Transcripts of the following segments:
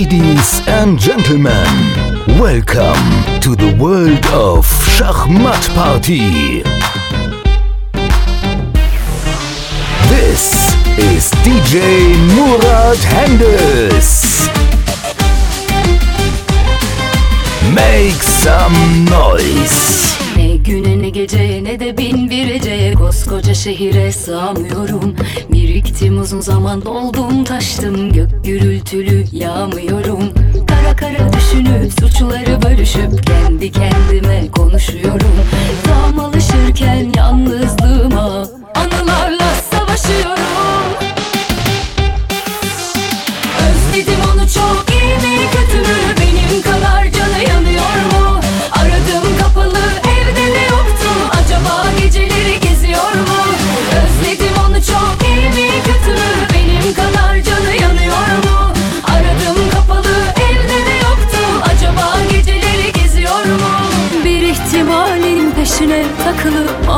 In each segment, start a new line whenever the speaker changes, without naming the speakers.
Ladies and gentlemen, welcome to the world of Schachmatt Party. This is DJ Murat Hendes. Make some noise.
güne ne geceye ne de bin bireceye Koskoca şehire sığamıyorum. Biriktim uzun zaman doldum taştım Gök gürültülü yağmıyorum. Kara kara düşünüp suçları bölüşüp Kendi kendime konuşuyorum. Tam alışırken yalnızlığıma Anılarla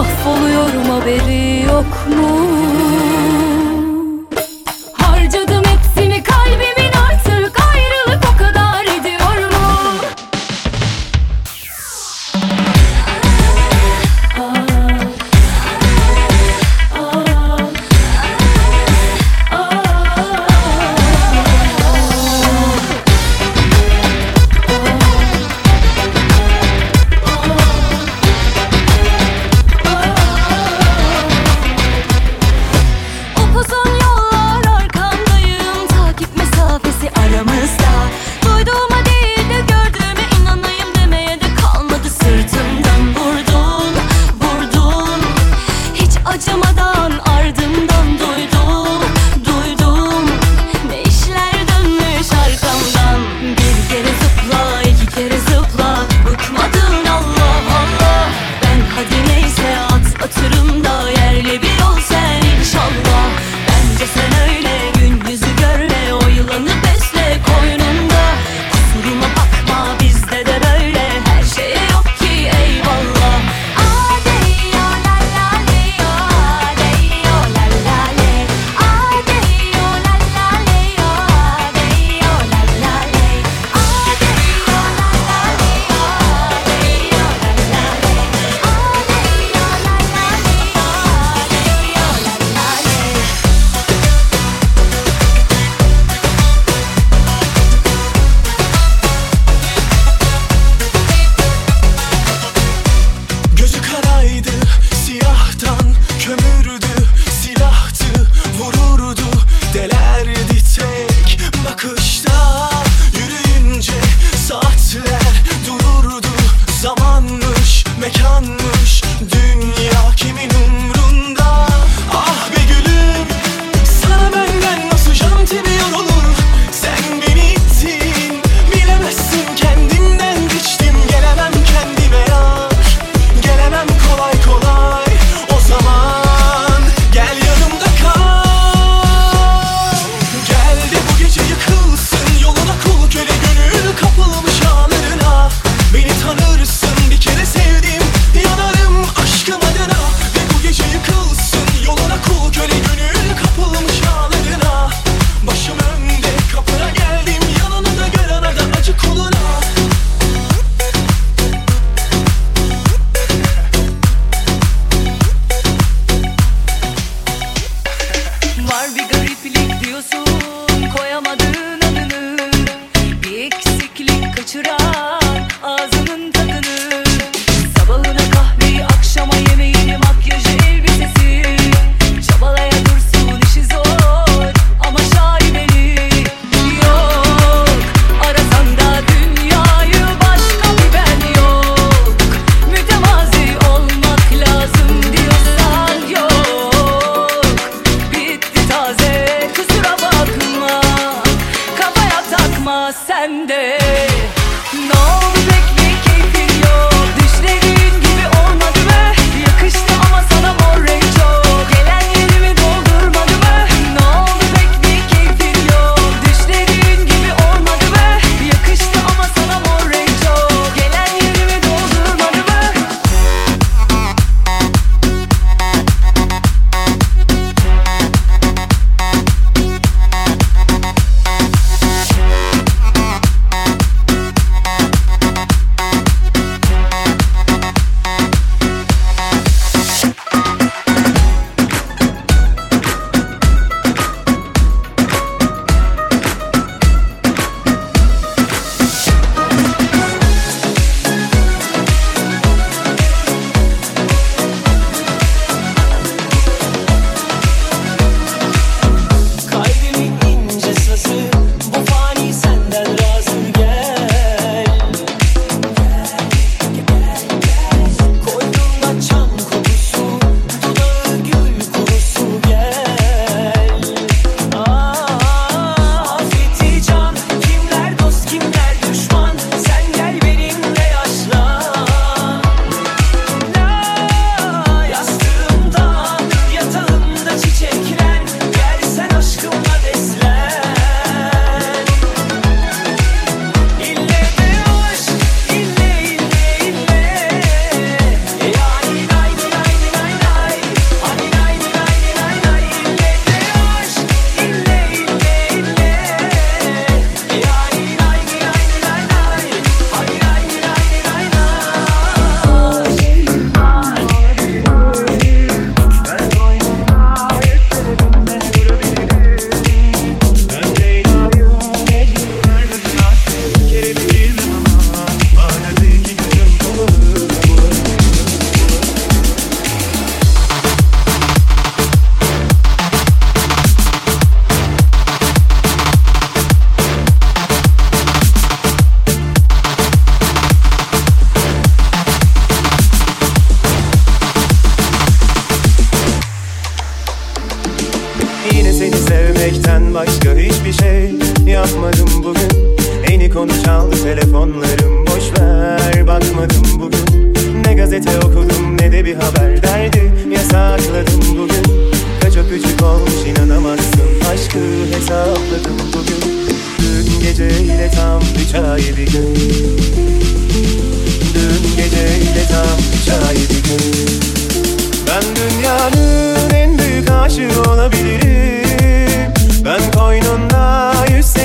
mahvoluyorum haberi yok mu?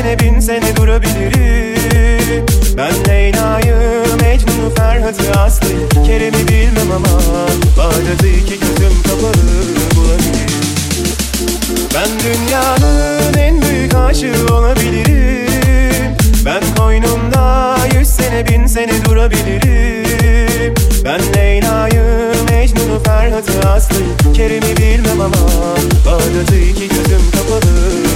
Trene bin seni durabilirim. Ben Leyla'yım Mecnun'u Ferhat'ı Aslı'yı Kerem'i bilmem ama Bağdat'ı iki gözüm kapalı bulabilir Ben dünyanın en büyük aşığı olabilirim. Ben koynumda yüz sene bin sene durabilirim. Ben Leyla'yım Mecnun'u Ferhat'ı Aslı'yı Kerem'i bilmem ama Bağdat'ı iki gözüm kapalı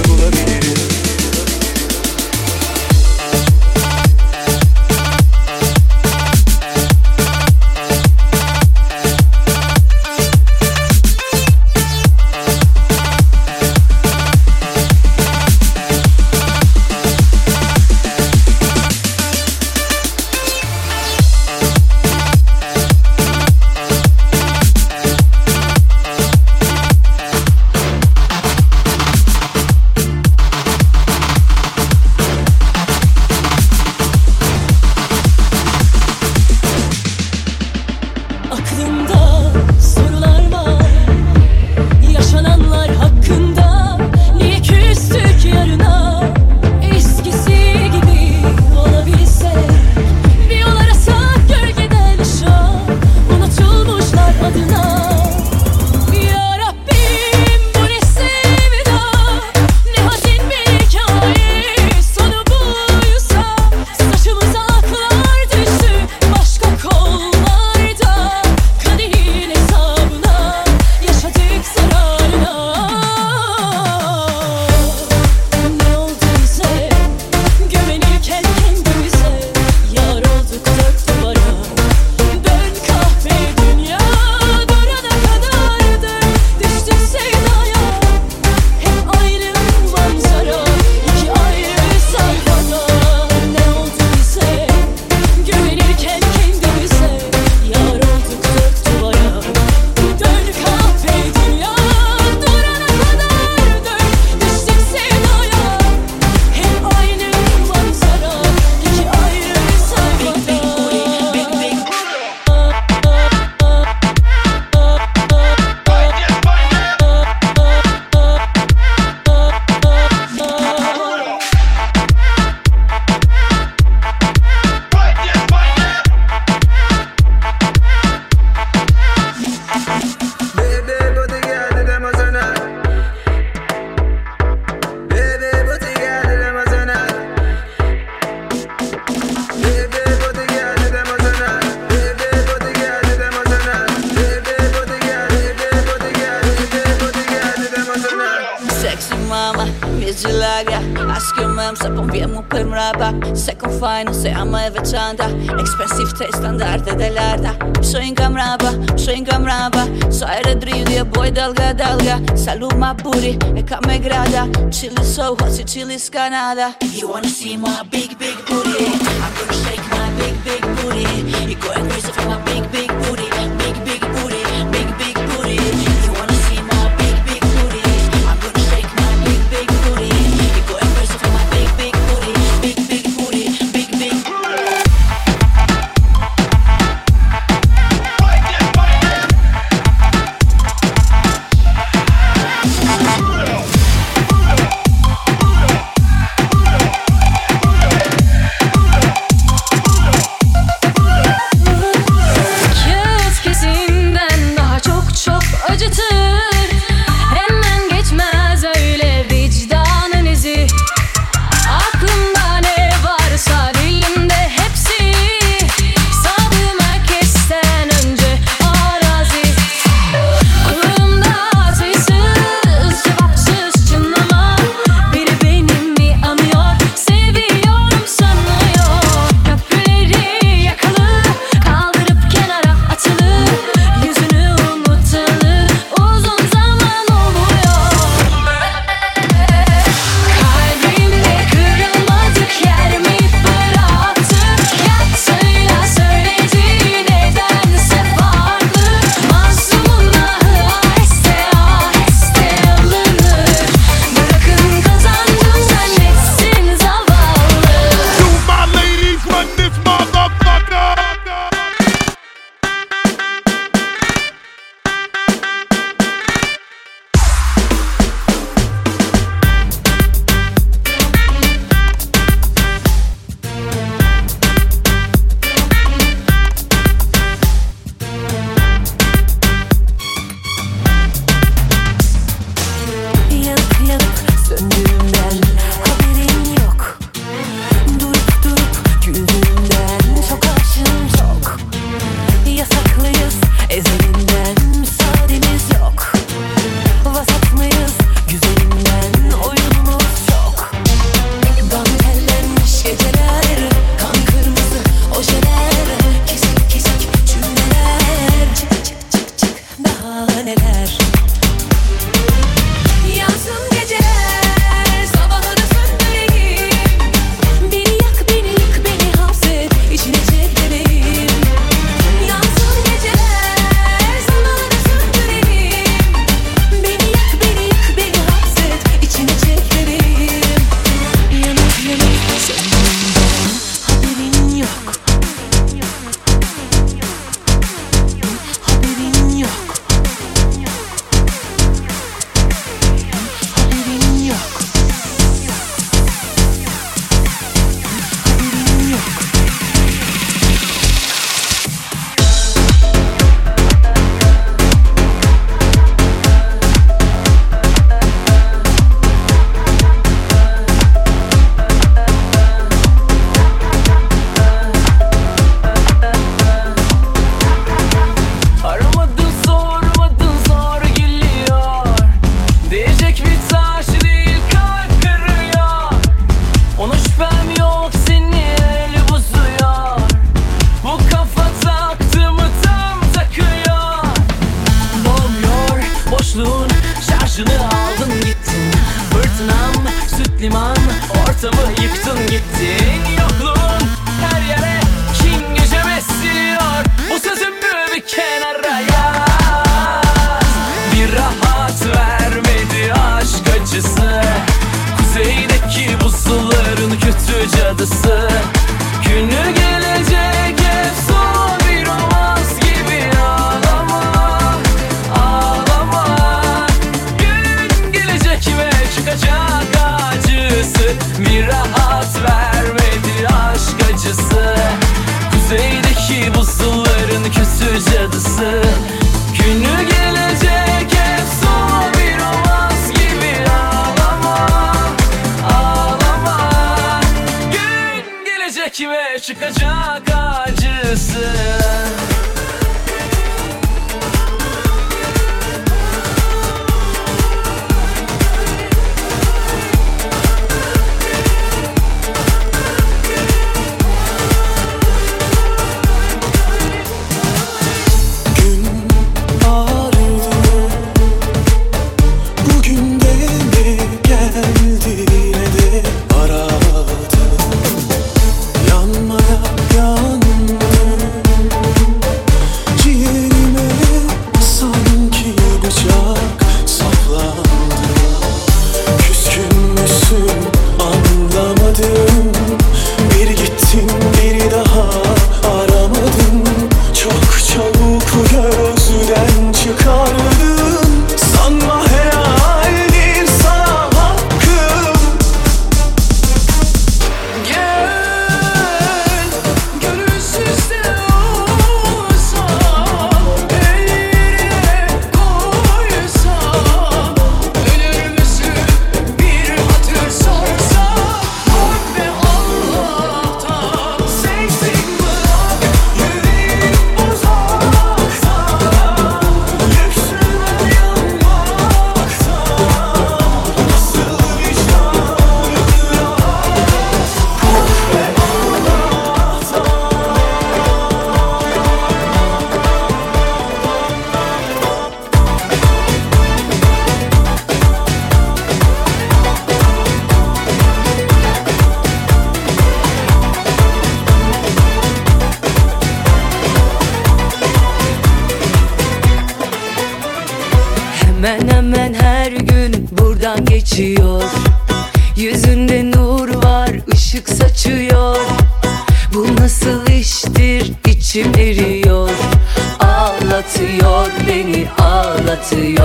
Salute my booty, neka me grada. Chili so hot, she chili skanada You wanna see my big, big booty?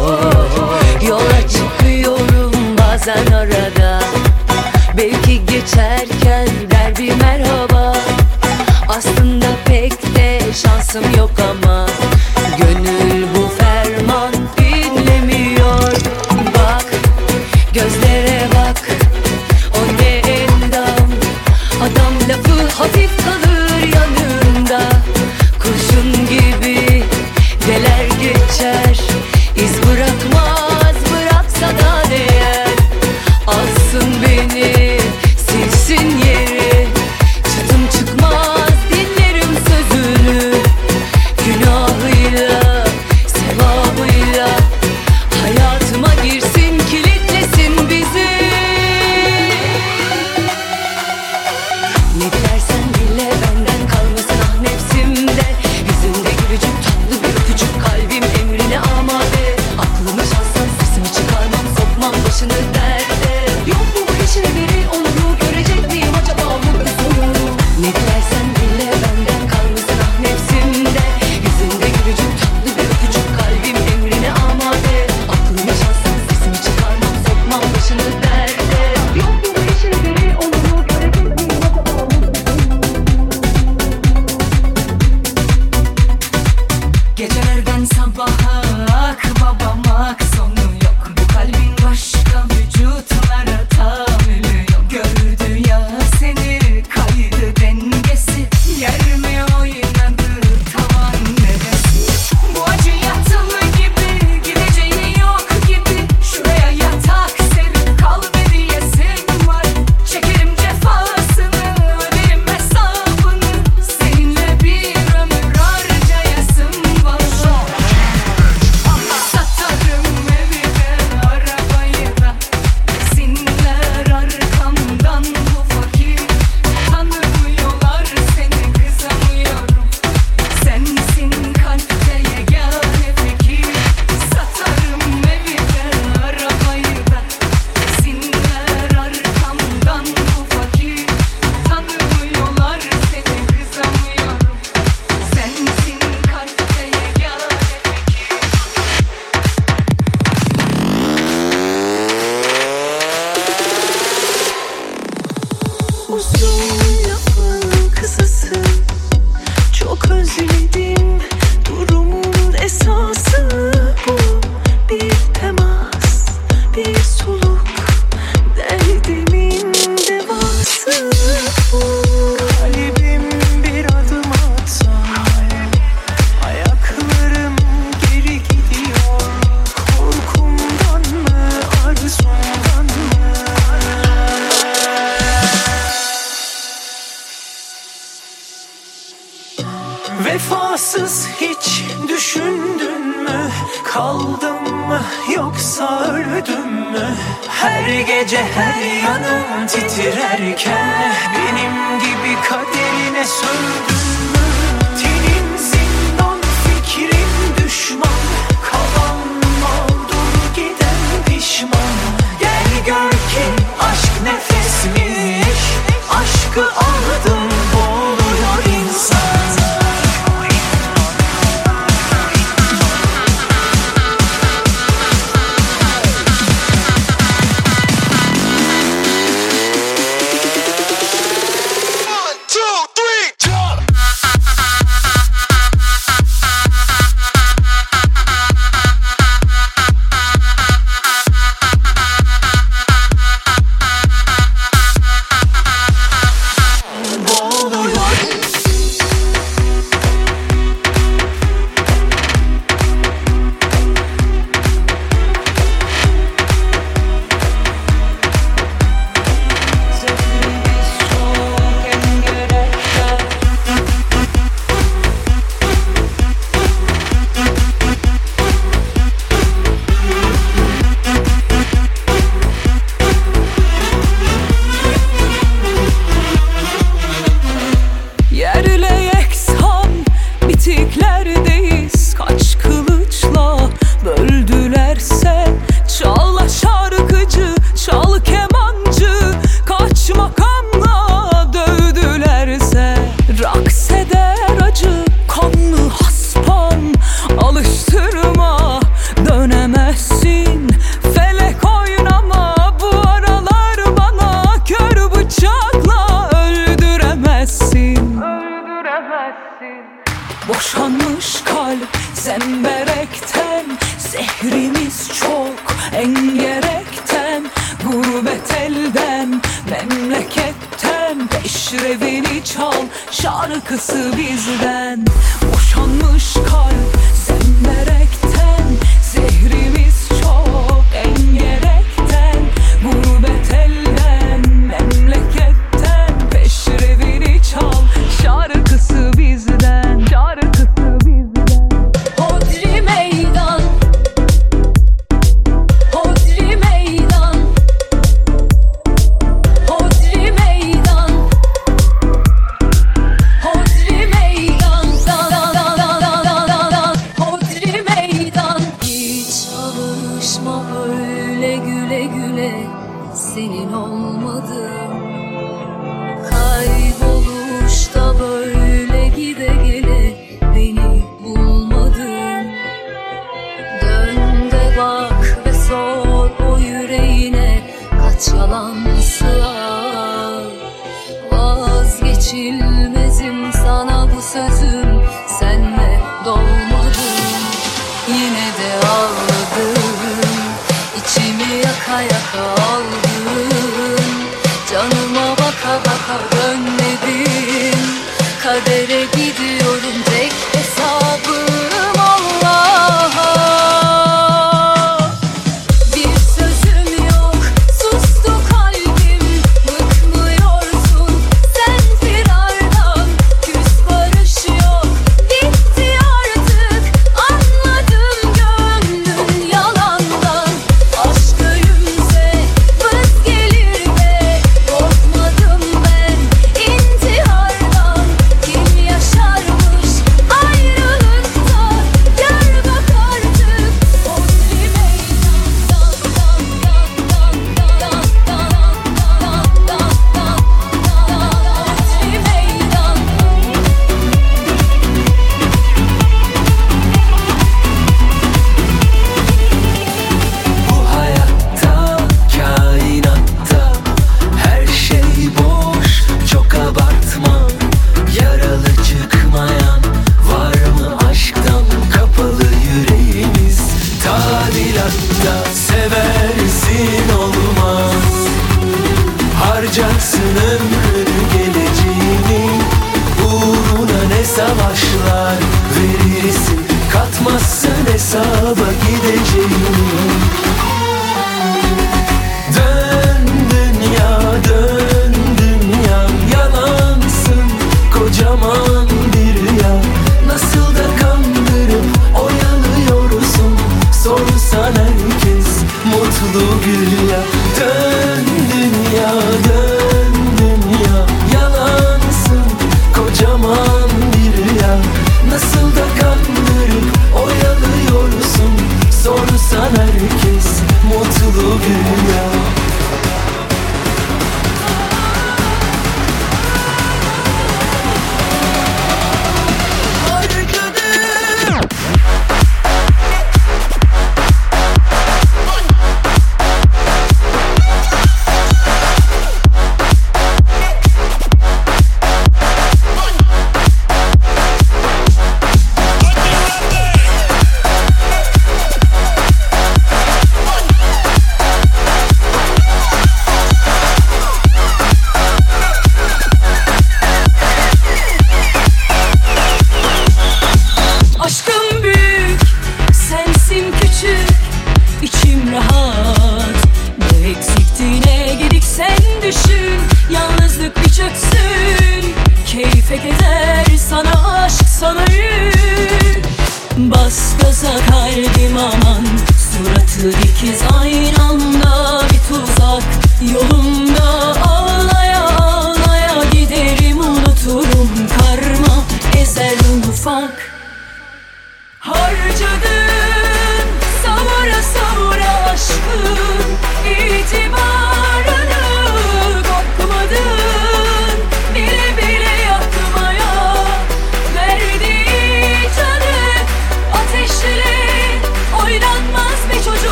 Oh.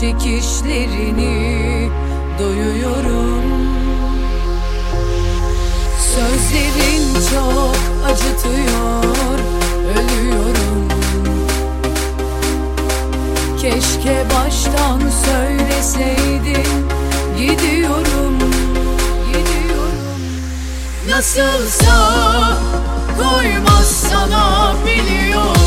çekişlerini doyuyorum. Sözlerin çok acıtıyor, ölüyorum. Keşke baştan söyleseydin, gidiyorum, gidiyorum. Nasılsa koymaz sana ah biliyorum.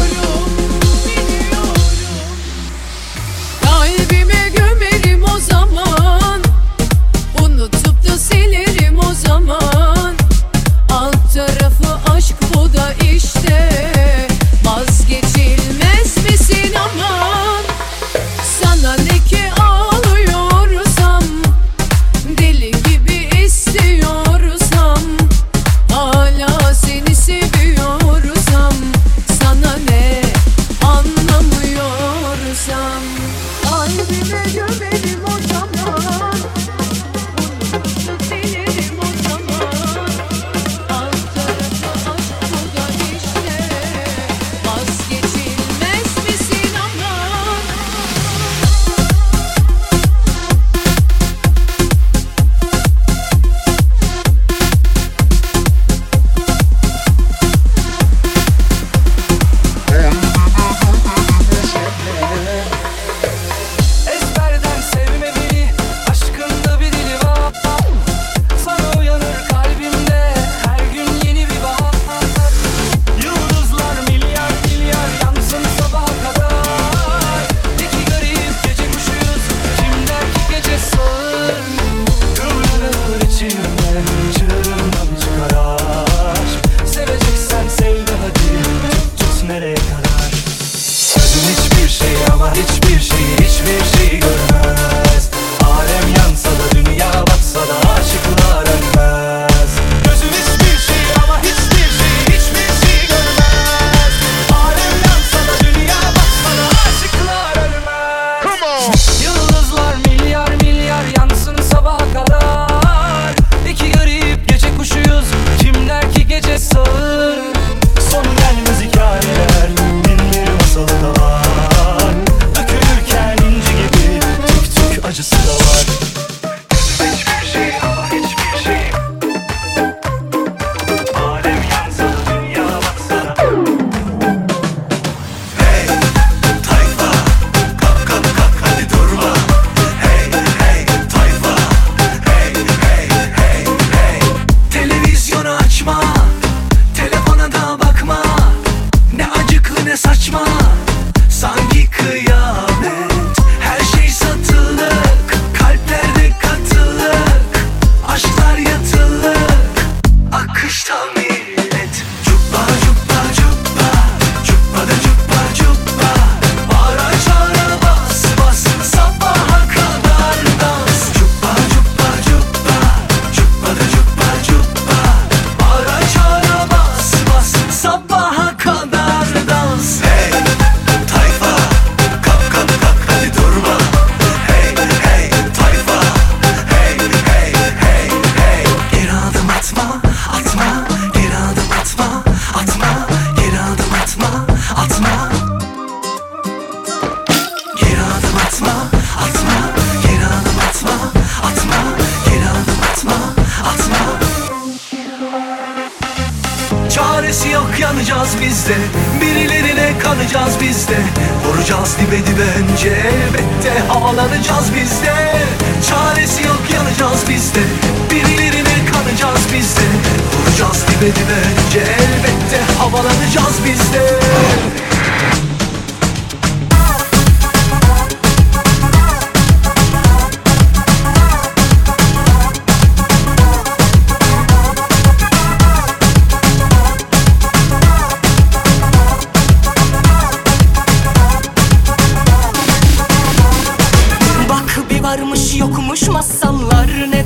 Varmış yokmuş masallar ne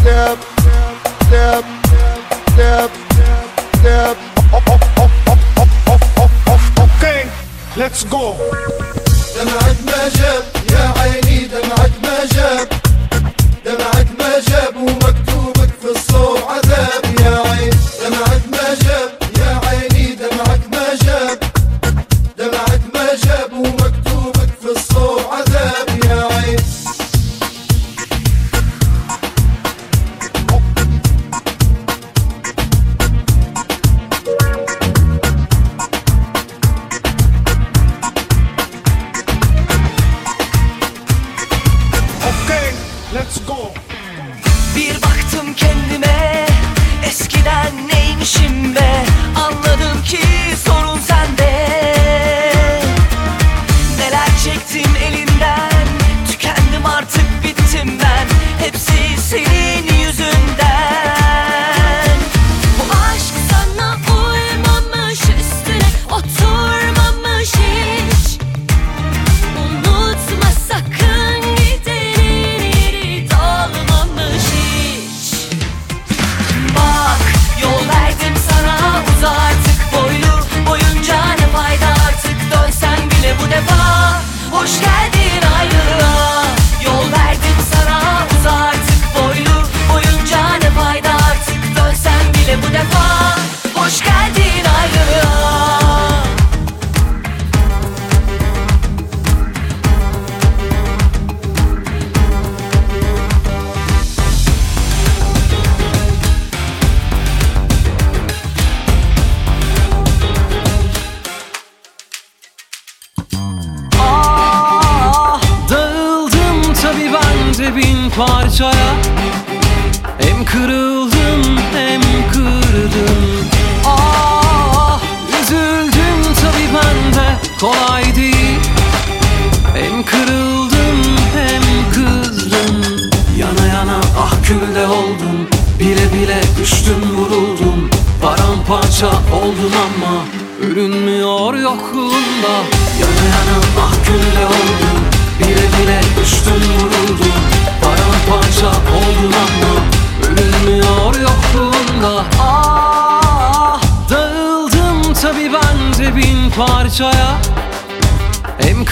step, step, step, step.
Okay, let's go.
دمعت ما جاب يا عيني دمعت ما جاب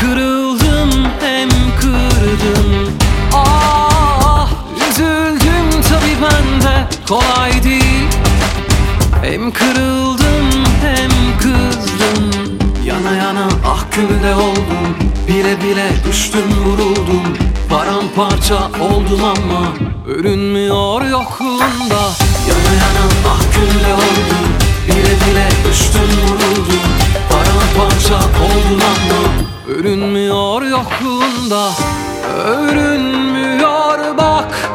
Kırıldım hem kırdım. Ah üzüldüm tabi ben de. Kolay değil. Hem kırıldım hem kızdım. Yana yana ah külde oldum. Bile bile düştüm vuruldum. Paramparça oldum ama Örünmüyor yokluğunda. Yana yana ah külde oldum. Bile bile düştüm vuruldum. Paramparça oldum ama Görünmüyor yokluğunda Örünmüyor bak.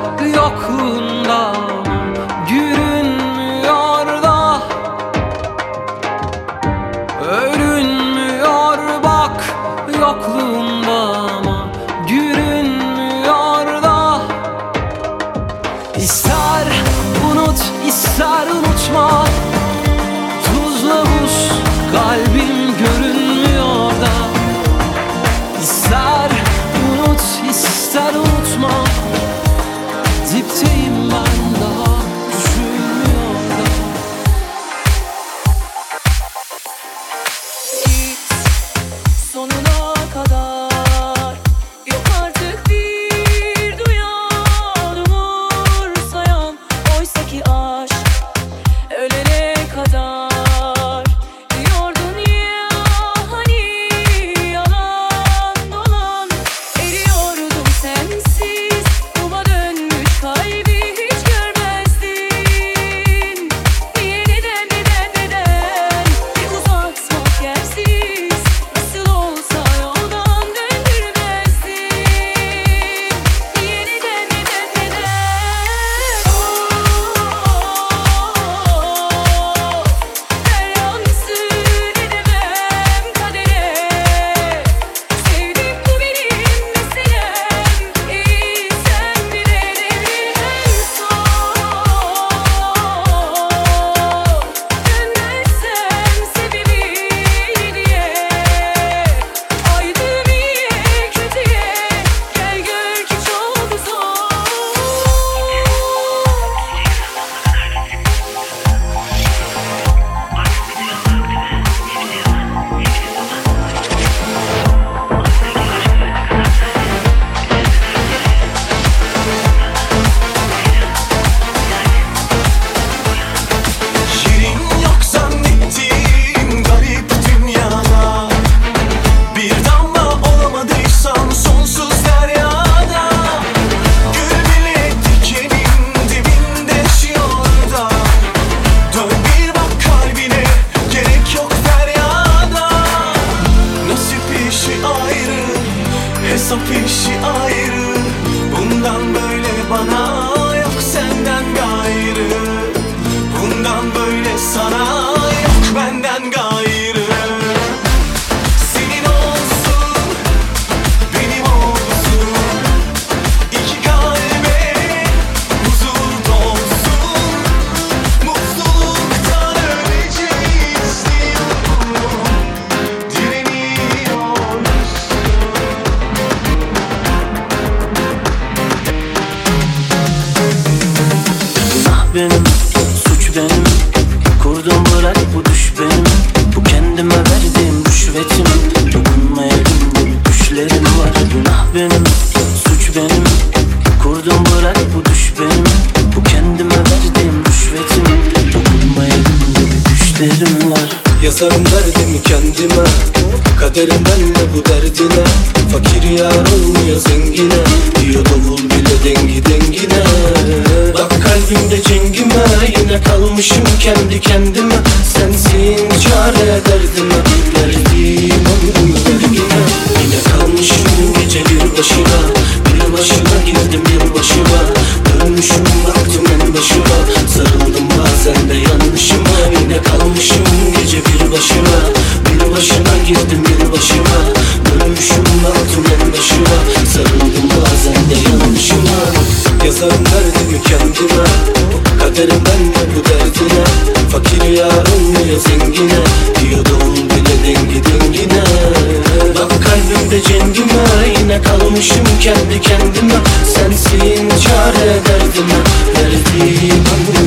Kendime
Sensin çare derdime Verdiğim ömrüm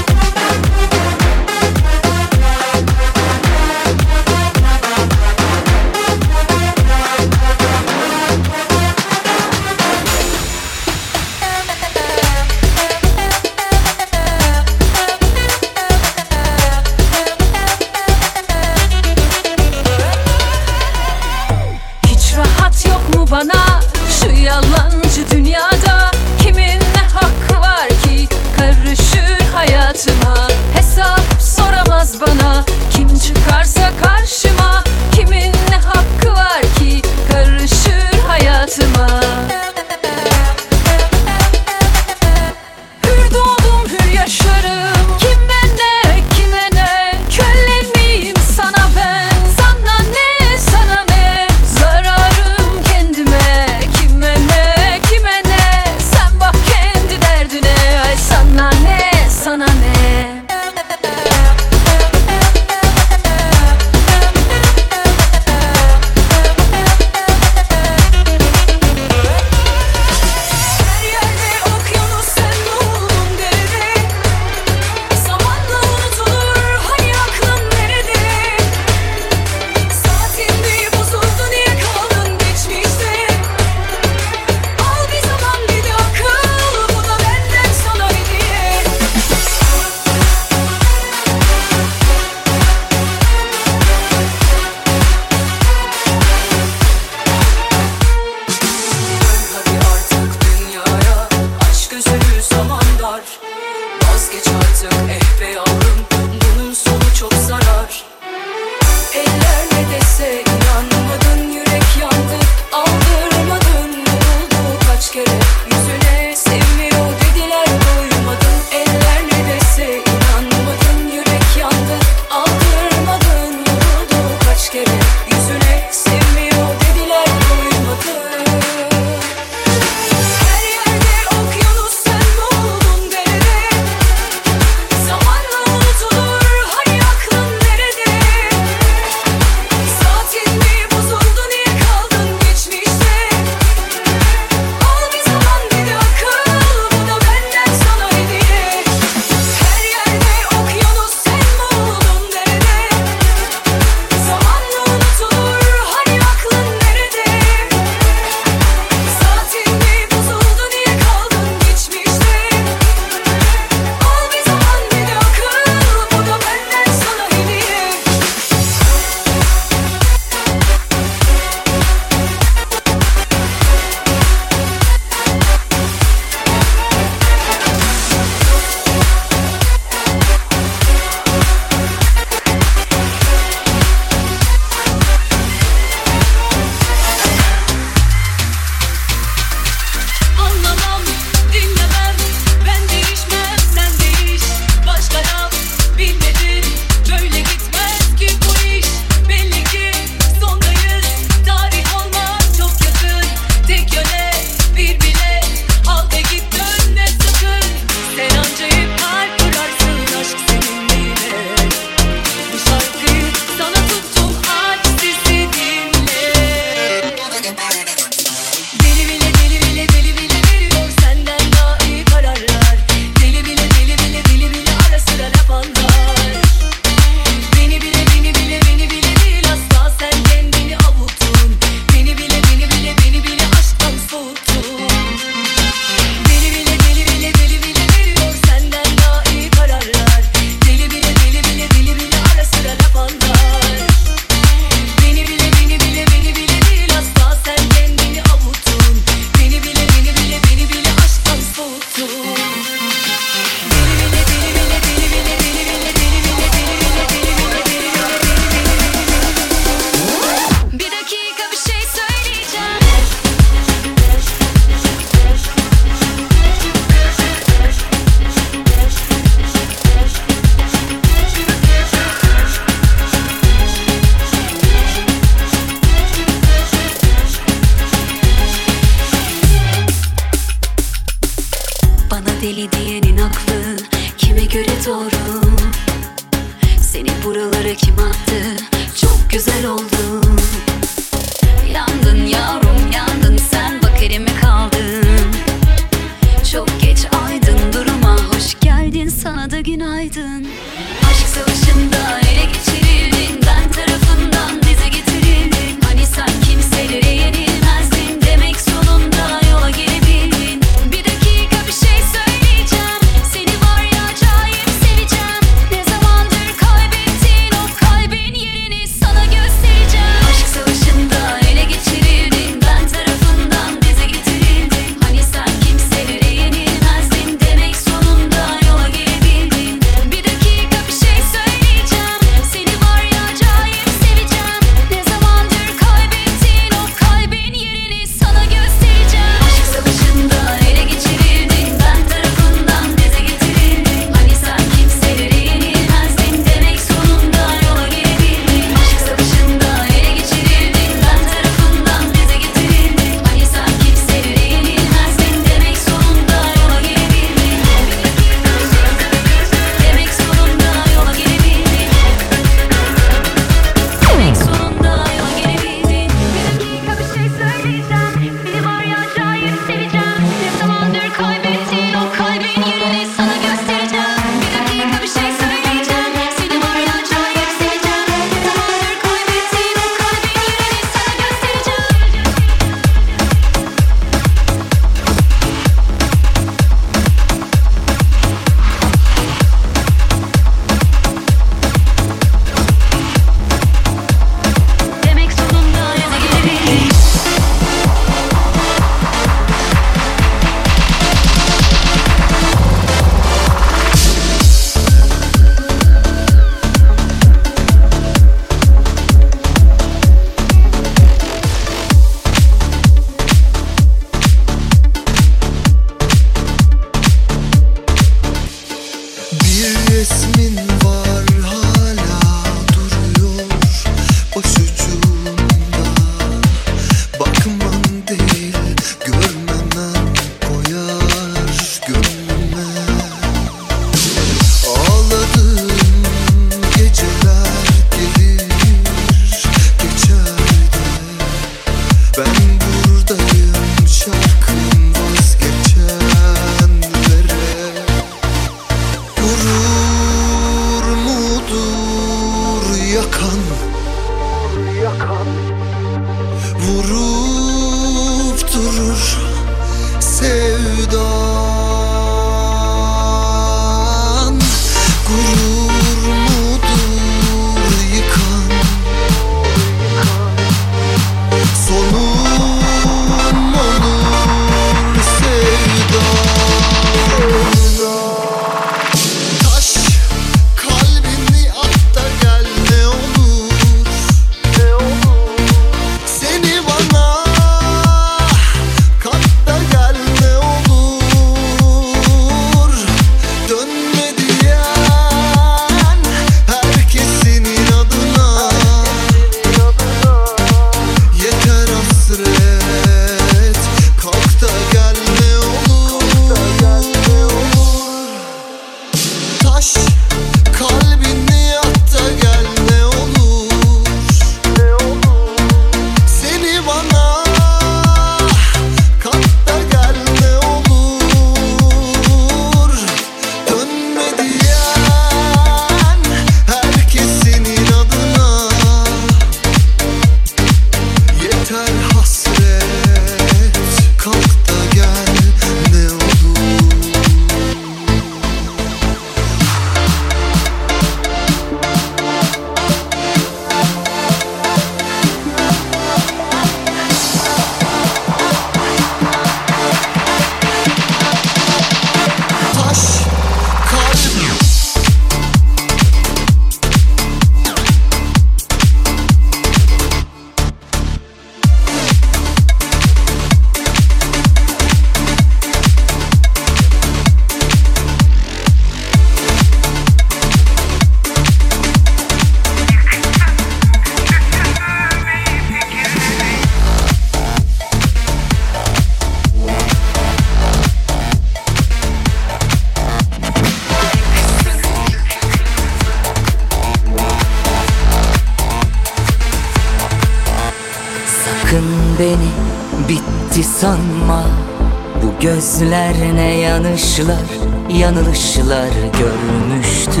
ne
yanışlar yanılışlar görmüştü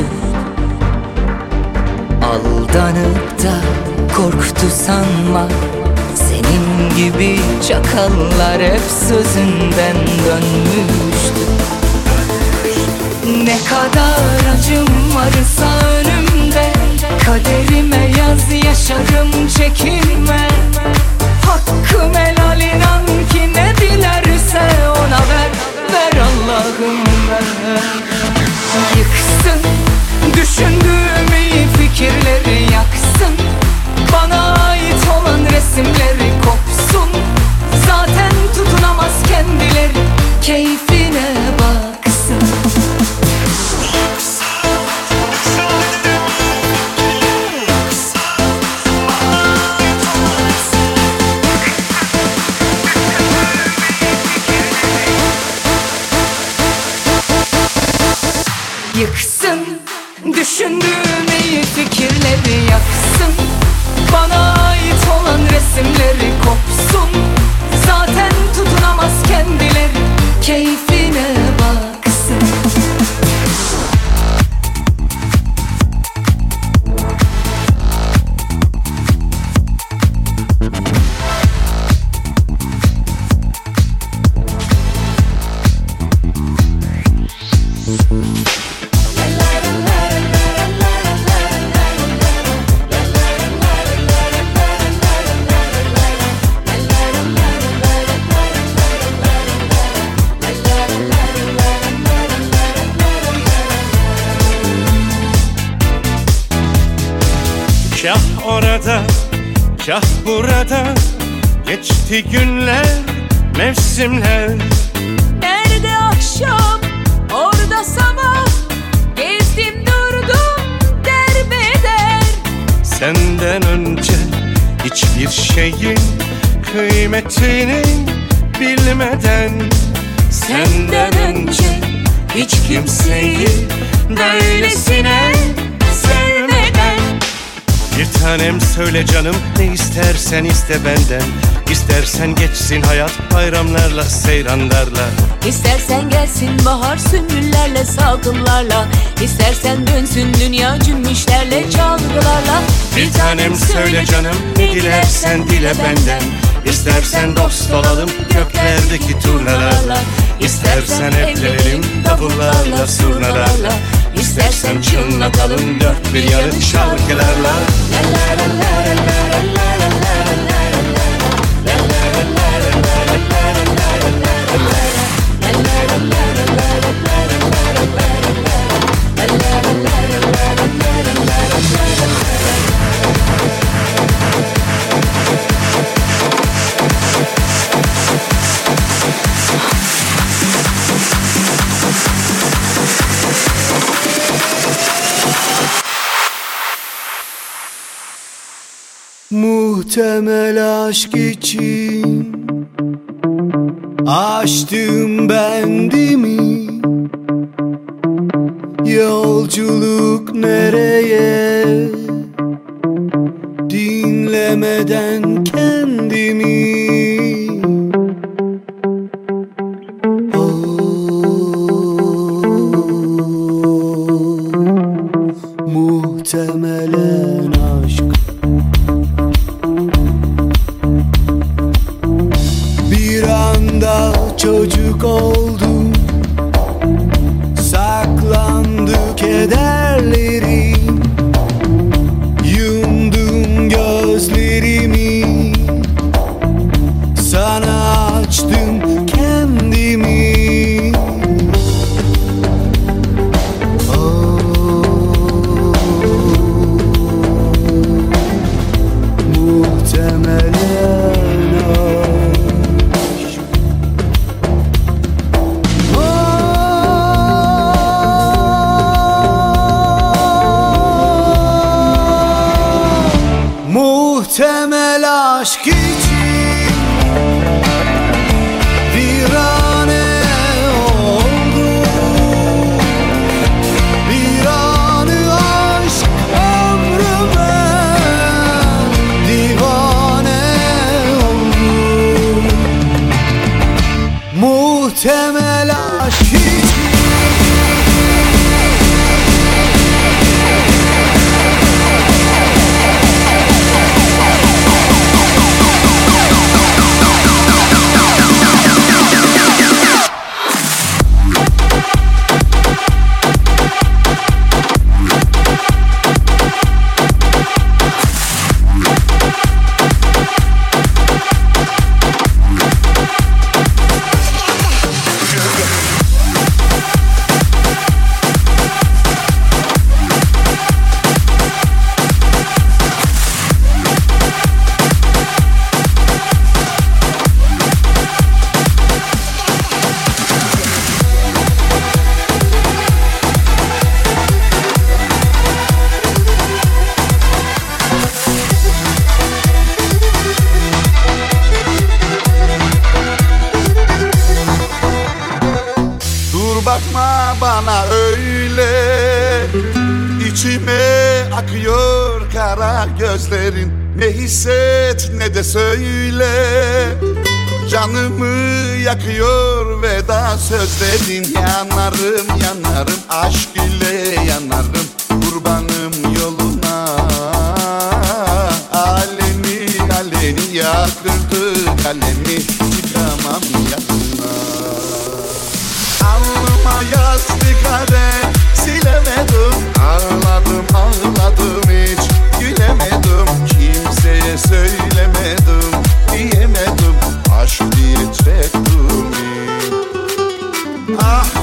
Aldanıp da korktu sanma. Senin gibi çakallar hep sözünden dönmüştü Ne kadar acım varsa önümde Kaderime yaz yaşarım çekinme Hakkım helal inan Yıksın düşündüğüm iyi fikirleri yaksın. Bana ait olan resimleri kopsun. Zaten tutunamaz kendileri keyfine
orada, kah burada. Geçti günler, mevsimler.
Nerede akşam orada sabah. Gezdim durdum derbeder
Senden önce hiçbir şeyin kıymetini bilmeden. Senden önce hiç kimseyi böylesine Bir tanem söyle canım ne istersen iste benden. İstersen geçsin hayat bayramlarla seyranlarla.
İstersen gelsin bahar sümbüllerle salkımlarla İstersen dönsün dünya cümbüşlerle çalgılarla.
Bir tanem söyle canım ne dilersen dile benden. İstersen dost olalım göklerdeki turnalarla. İstersen evlenelim davullarla surnalarla İstersen çınlatalım dört bir yanı şarkılarla
Muhtemel aşk için Açtım bendimi. Yolculuk nereye? Dinlemeden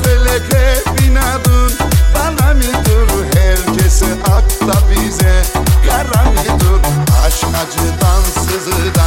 Feleke binadın Bana midir herkese akla bize Kara aşk acıdan sızıdan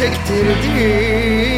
Çile